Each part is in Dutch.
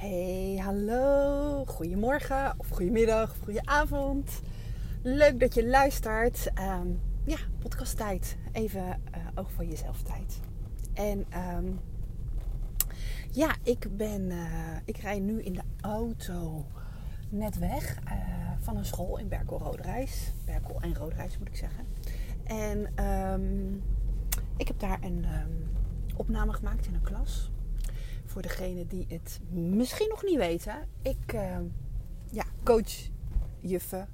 Hey, hallo. Goedemorgen of goedemiddag of goedenavond. Leuk dat je luistert. Um, ja, podcasttijd. Even uh, oog voor jezelf tijd. En um, ja, ik ben, uh, ik rij nu in de auto net weg uh, van een school in Berkel Roderijs. Berkel en Roderijs moet ik zeggen. En um, ik heb daar een opname gemaakt in een klas voor degene die het misschien nog niet weten. Ik uh, ja, coach juffen,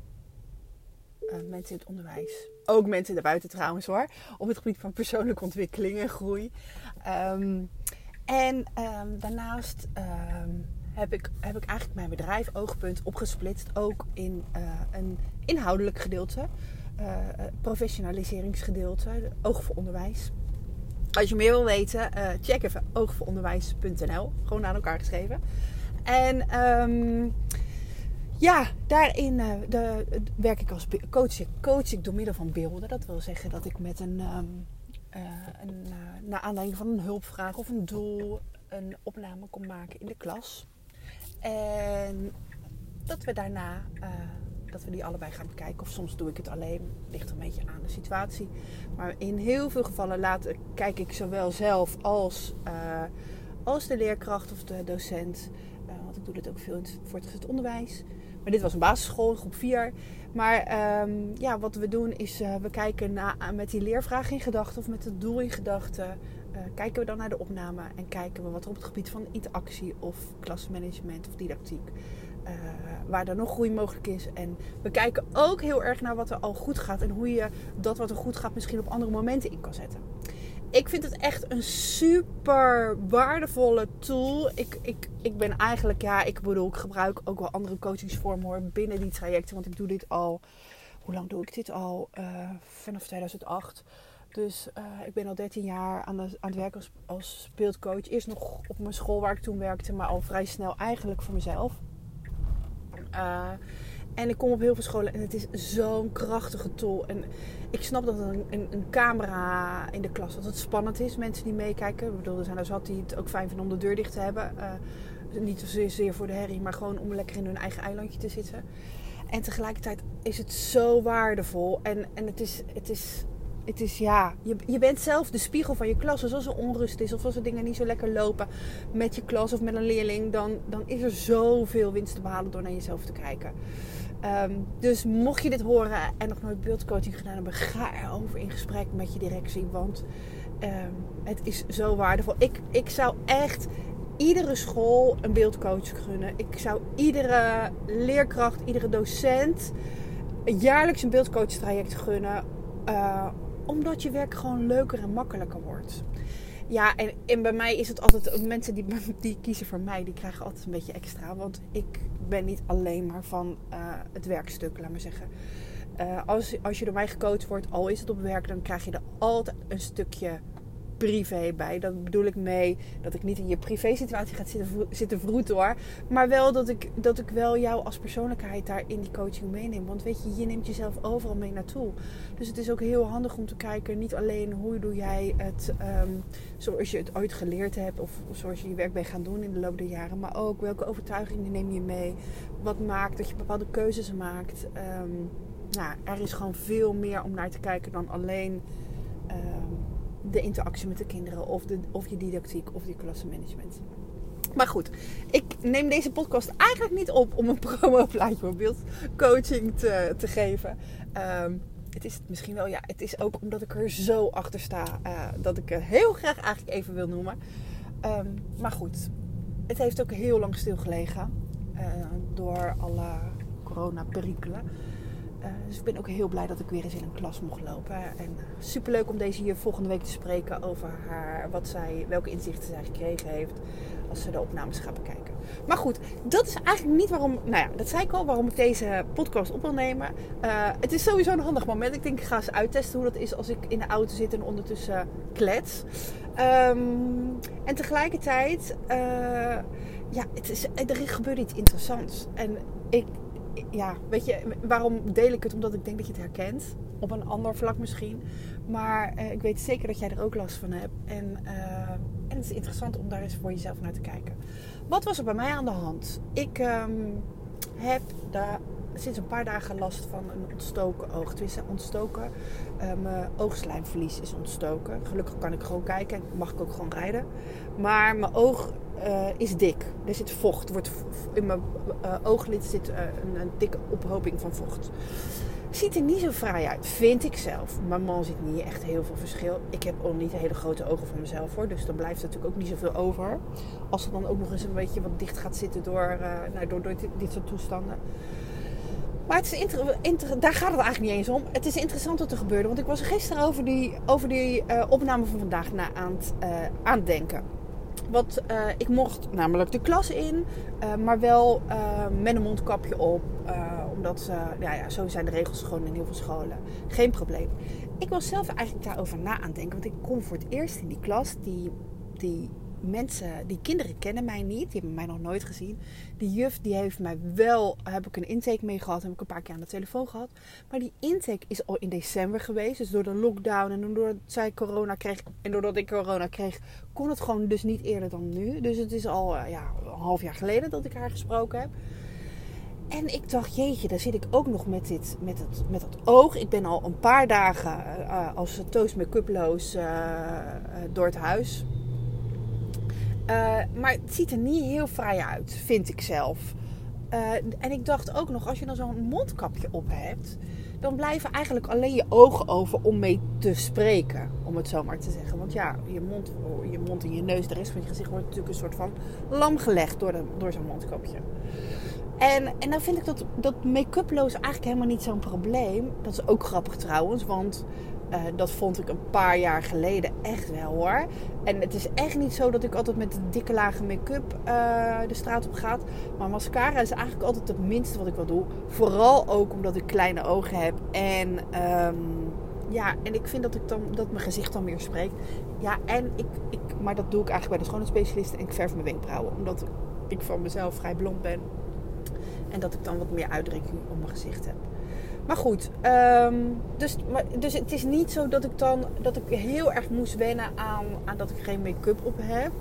uh, mensen in het onderwijs. Ook mensen daarbuiten trouwens hoor. Op het gebied van persoonlijke ontwikkeling en groei. Um, en um, daarnaast heb, ik, heb ik eigenlijk mijn bedrijf Oogpunt opgesplitst. Ook in uh, een inhoudelijk gedeelte. Uh, professionaliseringsgedeelte. Oog voor onderwijs. Als je meer wil weten, uh, check even oogvooronderwijs.nl. Gewoon aan elkaar geschreven. En um, ja, daarin uh, de, werk ik als coach. Coach ik door middel van beelden. Dat wil zeggen dat ik met een, um, een naar aanleiding van een hulpvraag of een doel een opname kon maken in de klas. En dat we daarna dat we die allebei gaan bekijken. Of soms doe ik het alleen. Ligt een beetje aan de situatie. Maar in heel veel gevallen laat, kijk ik zowel zelf als, uh, als de leerkracht of de docent. Uh, want ik doe dit ook veel in het voortgezet onderwijs. Maar dit was een basisschool, groep 4. Maar um, ja, wat we doen is uh, we kijken na, met die leervraag in gedachten of met het doel in gedachten. kijken we dan naar de opname en kijken we wat er op het gebied van interactie of klasmanagement of didactiek uh, waar er nog groei mogelijk is. En we kijken ook heel erg naar wat er al goed gaat en hoe je dat wat er goed gaat misschien op andere momenten in kan zetten. Ik vind het echt een super waardevolle tool. Ik, ik, ik ben eigenlijk, ja, ik bedoel, ik gebruik ook wel andere coachingsvormen hoor binnen die trajecten. Want ik doe dit al, hoe lang doe ik dit al? Uh, vanaf 2008. Dus uh, ik ben al 13 jaar aan, de, aan het werken als, als speelcoach. Eerst nog op mijn school waar ik toen werkte, maar al vrij snel eigenlijk voor mezelf. Uh, en ik kom op heel veel scholen en het is zo'n krachtige tool. En ik snap dat een, een, camera in de klas dat het spannend is. Mensen die meekijken. Ik bedoel, er zijn er zat die het ook fijn vinden om de deur dicht te hebben. Uh, niet zozeer voor de herrie, maar gewoon om lekker in hun eigen eilandje te zitten. En tegelijkertijd is het zo waardevol. En, en het, is, het, is, het is, ja, je, je bent zelf de spiegel van je klas. Dus als er onrust is of als er dingen niet zo lekker lopen met je klas of met een leerling, dan, dan is er zoveel winst te behalen door naar jezelf te kijken. Um, dus mocht je dit horen en nog nooit beeldcoaching gedaan hebben, ga erover in gesprek met je directie. Want um, het is zo waardevol. Ik, ik zou echt iedere school een beeldcoach gunnen. Ik zou iedere leerkracht, iedere docent jaarlijks een beeldcoach traject gunnen. Uh, omdat je werk gewoon leuker en makkelijker wordt. Ja, en, en bij mij is het altijd... Mensen die, die kiezen voor mij, die krijgen altijd een beetje extra. Want ik ben niet alleen maar van uh, het werkstuk, laat maar zeggen. Uh, als, als je door mij gecoacht wordt, al is het op werk... dan krijg je er altijd een stukje privé bij. Dat bedoel ik mee dat ik niet in je privé situatie ga zitten, zitten vroeten hoor. Maar wel dat ik, dat ik wel jou als persoonlijkheid daar in die coaching meeneem. Want weet je, je neemt jezelf overal mee naartoe. Dus het is ook heel handig om te kijken, niet alleen hoe doe jij het um, zoals je het ooit geleerd hebt. Of zoals je je werk bent gaan doen in de loop der jaren. Maar ook welke overtuigingen neem je mee. Wat maakt dat je bepaalde keuzes maakt. Um, nou, er is gewoon veel meer om naar te kijken dan alleen... Um, de interactie met de kinderen of, de, of je didactiek of je klassenmanagement. Maar goed, ik neem deze podcast eigenlijk niet op om een promoplaatje voor beeldcoaching te, te geven. Um, het is misschien wel, ja, het is ook omdat ik er zo achter sta uh, dat ik het heel graag eigenlijk even wil noemen. Um, maar goed, het heeft ook heel lang stilgelegen uh, door alle corona-perikelen. Uh, dus ik ben ook heel blij dat ik weer eens in een klas mocht lopen. En uh, superleuk om deze hier volgende week te spreken over haar, wat zij, welke inzichten zij gekregen heeft als ze de opnames gaat bekijken. Maar goed, dat is eigenlijk niet waarom, nou ja, dat zei ik al, waarom ik deze podcast op wil nemen. Uh, het is sowieso een handig moment. Ik denk, ik ga eens uittesten hoe dat is als ik in de auto zit en ondertussen klets. Um, en tegelijkertijd, ja, het is, er gebeurt iets interessants. En ik ja, weet je, waarom deel ik het? Omdat ik denk dat je het herkent. Op een ander vlak misschien. Maar uh, ik weet zeker dat jij er ook last van hebt. En, uh, en het is interessant om daar eens voor jezelf naar te kijken. Wat was er bij mij aan de hand? Ik ehm, heb daar sinds een paar dagen last van een ontstoken oog. Is ontstoken. Uh, mijn oogslijmverlies is ontstoken. Gelukkig kan ik gewoon kijken en mag ik ook gewoon rijden. Maar mijn oog uh, is dik. Er zit vocht. Wordt in mijn uh, ooglid zit een, een, dikke ophoping van vocht. Ziet er niet zo fraai uit, vind ik zelf. Mijn man ziet niet echt heel veel verschil. Ik heb ook niet hele grote ogen van mezelf hoor. Dus dan blijft natuurlijk ook niet zoveel over. Als er dan ook nog eens een beetje wat dicht gaat zitten door, nou, door, door dit, soort toestanden. Maar het is daar gaat het eigenlijk niet eens om. Het is interessant wat er gebeurde. Want ik was gisteren over die, over die opname van vandaag na aan het, aan het denken. Want uh, ik mocht namelijk de klas in, maar wel met een mondkapje op. omdat, ja, ja, zo zijn de regels gewoon in heel veel scholen. Geen probleem. Ik was zelf eigenlijk daarover na aan denken. Want ik kom voor het eerst in die klas die, die mensen, die kinderen kennen mij niet. Die hebben mij nog nooit gezien. Die juf die heeft mij wel, heb ik een intake mee gehad. Heb ik een paar keer aan de telefoon gehad. Maar die intake is al in december geweest. Dus door de lockdown en doordat zij corona kreeg. En doordat ik corona kreeg, kon het gewoon dus niet eerder dan nu. Dus het is al uh, ja, een half jaar geleden dat ik haar gesproken heb. En ik dacht, jeetje, daar zit ik ook nog met, dit, met, het, met dat oog. Ik ben al een paar dagen uh, als toast make-uploos door het huis. Uh, maar het ziet er niet heel fraai uit, vind ik zelf. Uh, en ik dacht ook nog, als je dan zo'n mondkapje op hebt, dan blijven eigenlijk alleen je ogen over om mee te spreken, om het zo maar te zeggen. Want ja, je mond, je mond en je neus, de rest van je gezicht wordt natuurlijk een soort van lam gelegd door, door zo'n mondkapje. En, en dan vind ik dat, dat make-uploos eigenlijk helemaal niet zo'n probleem. Dat is ook grappig trouwens, want uh, dat vond ik een paar jaar geleden echt wel hoor. En het is echt niet zo dat ik altijd met dikke lage make-up uh, de straat op ga. Maar mascara is eigenlijk altijd het minste wat ik wel doe. Vooral ook omdat ik kleine ogen heb. En um, ja, en ik vind dat, ik dan, dat mijn gezicht dan meer spreekt. Ja, en ik, ik, maar dat doe ik eigenlijk bij de schoonheidsspecialist. En ik verf mijn wenkbrauwen. Omdat ik van mezelf vrij blond ben. En dat ik dan wat meer uitdrukking op mijn gezicht heb. Maar goed, um, dus, maar, dus het is niet zo dat ik dan dat ik heel erg moest wennen aan, aan dat ik geen make-up op heb.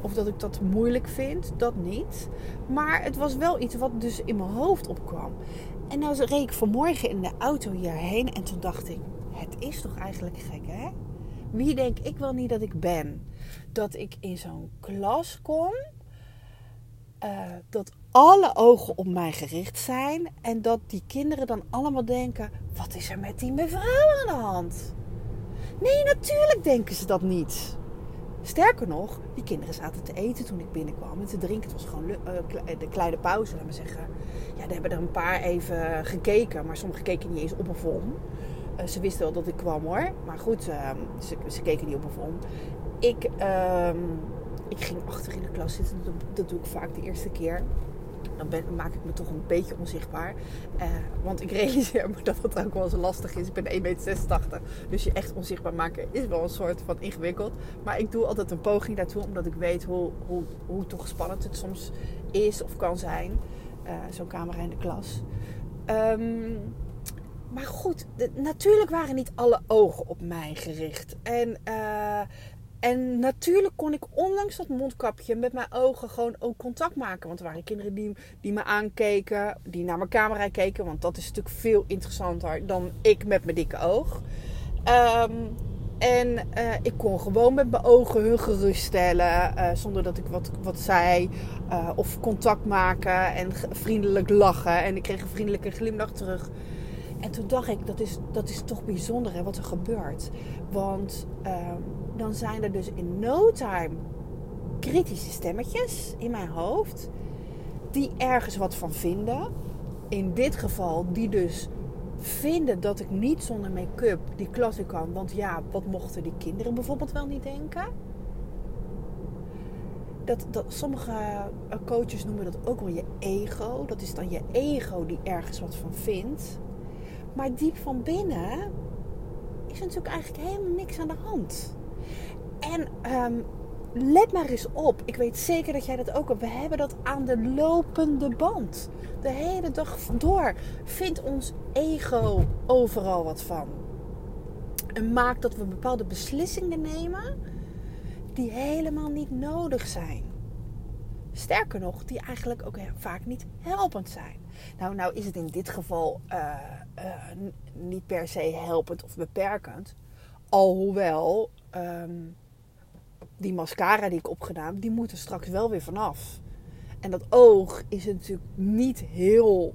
Of dat ik dat moeilijk vind. Dat niet. Maar het was wel iets wat dus in mijn hoofd opkwam. En nou reed ik vanmorgen in de auto hierheen. En toen dacht ik, het is toch eigenlijk gek hè? Wie denk ik wel niet dat ik ben? Dat ik in zo'n klas kom. Uh, dat alle ogen op mij gericht zijn. En dat die kinderen dan allemaal denken: wat is er met die mevrouw aan de hand? Nee, natuurlijk denken ze dat niet. Sterker nog, die kinderen zaten te eten toen ik binnenkwam en te drinken. Het was gewoon uh, de kleine pauze, laat maar zeggen. Ja, er hebben er een paar even gekeken, maar sommigen keken niet eens op of om. Uh, ze wisten wel dat ik kwam hoor. Maar goed, uh, ze, ze, keken niet op of om. Ik, ehm, ik ging achter in de klas zitten. Dat doe ik vaak de eerste keer dan maak ik me toch een beetje onzichtbaar. Uh, want ik realiseer me dat het ook wel eens lastig is. Ik ben 1,86 meter. Dus je echt onzichtbaar maken is wel een soort van ingewikkeld. Maar ik doe altijd een poging daartoe. Omdat ik weet hoe, hoe, hoe toch spannend het soms is of kan zijn. Uh, Zo'n camera in de klas. Um, maar goed, natuurlijk waren niet alle ogen op mij gericht. En uh, en natuurlijk kon ik ondanks dat mondkapje met mijn ogen gewoon ook contact maken. Want er waren kinderen die, die me aankeken, die naar mijn camera keken. Want dat is natuurlijk veel interessanter dan ik met mijn dikke oog. Um, en uh, ik kon gewoon met mijn ogen hun geruststellen. Uh, zonder dat ik wat, wat zei. Uh, of contact maken en vriendelijk lachen. En ik kreeg een vriendelijke glimlach terug. En toen dacht ik, dat is, dat is toch bijzonder hè, wat er gebeurt. Want um, dan zijn er dus in no time kritische stemmetjes in mijn hoofd. Die ergens wat van vinden. In dit geval die dus vinden dat ik niet zonder make-up die klas in kan. Want ja, wat mochten die kinderen bijvoorbeeld wel niet denken? Dat, dat, sommige eh, coaches noemen dat ook wel je ego. Dat is dan je ego die ergens wat van vindt. Maar diep van binnen is natuurlijk eigenlijk helemaal niks aan de hand. En um, let maar eens op. Ik weet zeker dat jij dat ook hebt. We hebben dat aan de lopende band. De hele dag door vindt ons ego overal wat van. En maakt dat we bepaalde beslissingen nemen die helemaal niet nodig zijn. Sterker nog, die eigenlijk ook vaak niet helpend zijn. Nou, nou is het in dit geval uh, uh, niet per se helpend of beperkend. Alhoewel um, die mascara die ik opgedaan, die moet er straks wel weer vanaf. En dat oog is natuurlijk niet heel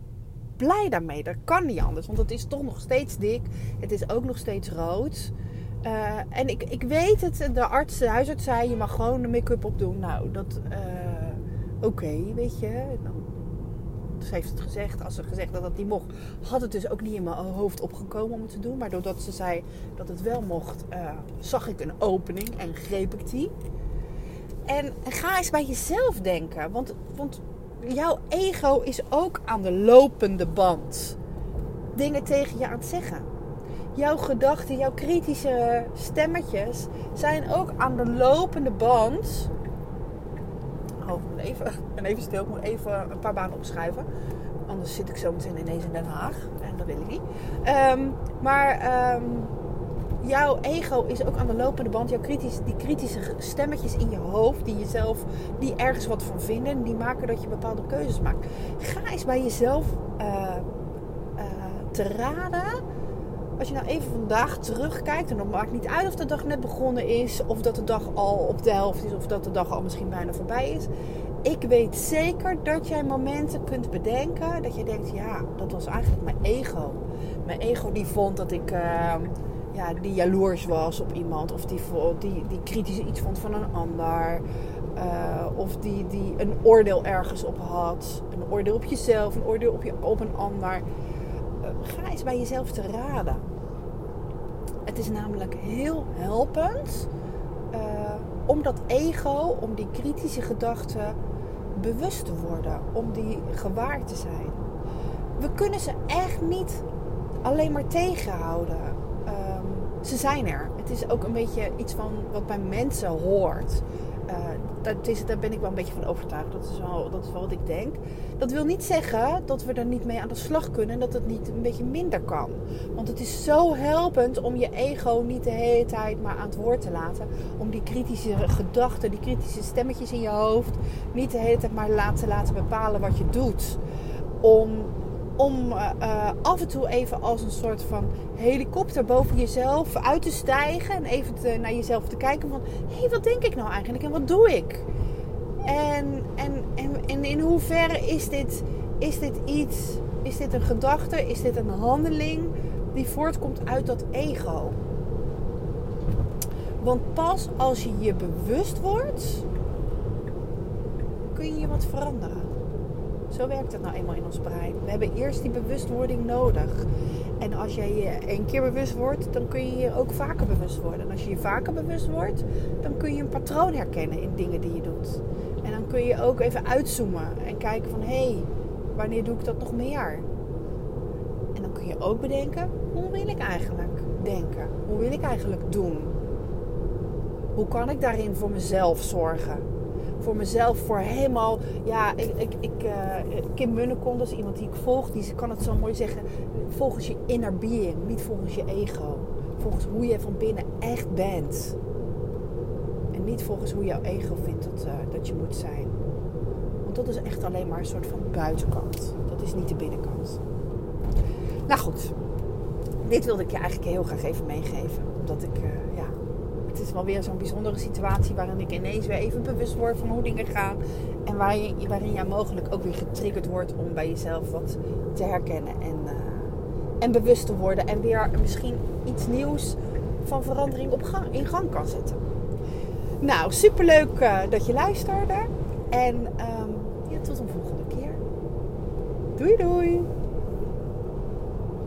blij daarmee. Dat kan niet anders, want het is toch nog steeds dik. Het is ook nog steeds rood. Uh, en ik, ik weet het, de arts, de huisarts zei, je mag gewoon de make-up opdoen. Nou, dat, oké, weet je. Dan, ze heeft het gezegd. Als ze gezegd dat dat niet mocht, had het dus ook niet in mijn hoofd opgekomen om het te doen. Maar doordat ze zei dat het wel mocht, uh, zag ik een opening en greep ik die. En ga eens bij jezelf denken. Want, want jouw ego is ook aan de lopende band. Dingen tegen je aan het zeggen. Jouw gedachten, jouw kritische stemmetjes zijn ook aan de lopende band. Even, ben even stil. Ik moet even een paar banen opschrijven. Anders zit ik zo meteen ineens in Den Haag. En dat wil ik niet. Um, maar um, jouw ego is ook aan de lopende band. Jouw die kritische stemmetjes in je hoofd, die jezelf, die ergens wat van vinden, die maken dat je bepaalde keuzes maakt. Ga eens bij jezelf uh, te raden. Als je nou even vandaag terugkijkt, en dan maakt niet uit of de dag net begonnen is, of dat de dag al op de helft is, of dat de dag al misschien bijna voorbij is. Ik weet zeker dat jij momenten kunt bedenken dat je denkt, ja, dat was eigenlijk mijn ego. Mijn ego die vond dat ik. Uh, ja, die jaloers was op iemand. Of die, die, die kritisch iets vond van een ander. Uh, of die, die een oordeel ergens op had. Een oordeel op jezelf, een oordeel op, je, op een ander. Uh, ga eens bij jezelf te raden. Het is namelijk heel helpend uh, om dat ego, om die kritische gedachten bewust te worden. Om die gewaar te zijn. We kunnen ze echt niet alleen maar tegenhouden ze zijn er. Het is ook een beetje iets van wat bij mensen hoort. Is, daar ben ik wel een beetje van overtuigd. Dat is, wel, dat is wel wat ik denk. Dat wil niet zeggen dat we er niet mee aan de slag kunnen en dat het niet een beetje minder kan. Want het is zo helpend om je ego niet de hele tijd maar aan het woord te laten. Om die kritische gedachten, die kritische stemmetjes in je hoofd niet de hele tijd maar laten, laten bepalen wat je doet. Om om uh, af en toe even als een soort van helikopter boven jezelf uit te stijgen. En even naar jezelf te kijken van... Hé, hey, wat denk ik nou eigenlijk en wat doe ik? En, en, en, en in hoeverre is dit, is dit iets... Is dit een gedachte? Is dit een handeling die voortkomt uit dat ego? Want pas als je je bewust wordt... kun je wat veranderen. Zo werkt het nou eenmaal in ons brein. We hebben eerst die bewustwording nodig. En als jij je één keer bewust wordt, dan kun je je ook vaker bewust worden. En als je je vaker bewust wordt, dan kun je een patroon herkennen in dingen die je doet. En dan kun je ook even uitzoomen en kijken van hé, hey, wanneer doe ik dat nog meer? En dan kun je ook bedenken, hoe wil ik eigenlijk denken? Hoe wil ik eigenlijk doen? Hoe kan ik daarin voor mezelf zorgen? Voor mezelf, voor helemaal. Ja, ik, ik, ik uh, Kim Munnekom, dat is iemand die ik volg, die kan het zo mooi zeggen. Volgens je inner being, niet volgens je ego. Volgens hoe je van binnen echt bent. En niet volgens hoe jouw ego vindt dat, uh, dat je moet zijn. Want dat is echt alleen maar een soort van buitenkant. Dat is niet de binnenkant. Nou goed, dit wilde ik je eigenlijk heel graag even meegeven. Omdat ik, wel weer zo'n bijzondere situatie waarin ik ineens weer even bewust word van hoe dingen gaan. En waarin, waarin jij mogelijk ook weer getriggerd wordt om bij jezelf wat te herkennen en, uh, en bewust te worden. En weer misschien iets nieuws van verandering op gang, in gang kan zetten. Nou, superleuk uh, dat je luisterde. En ja, tot een volgende keer. Doei doei!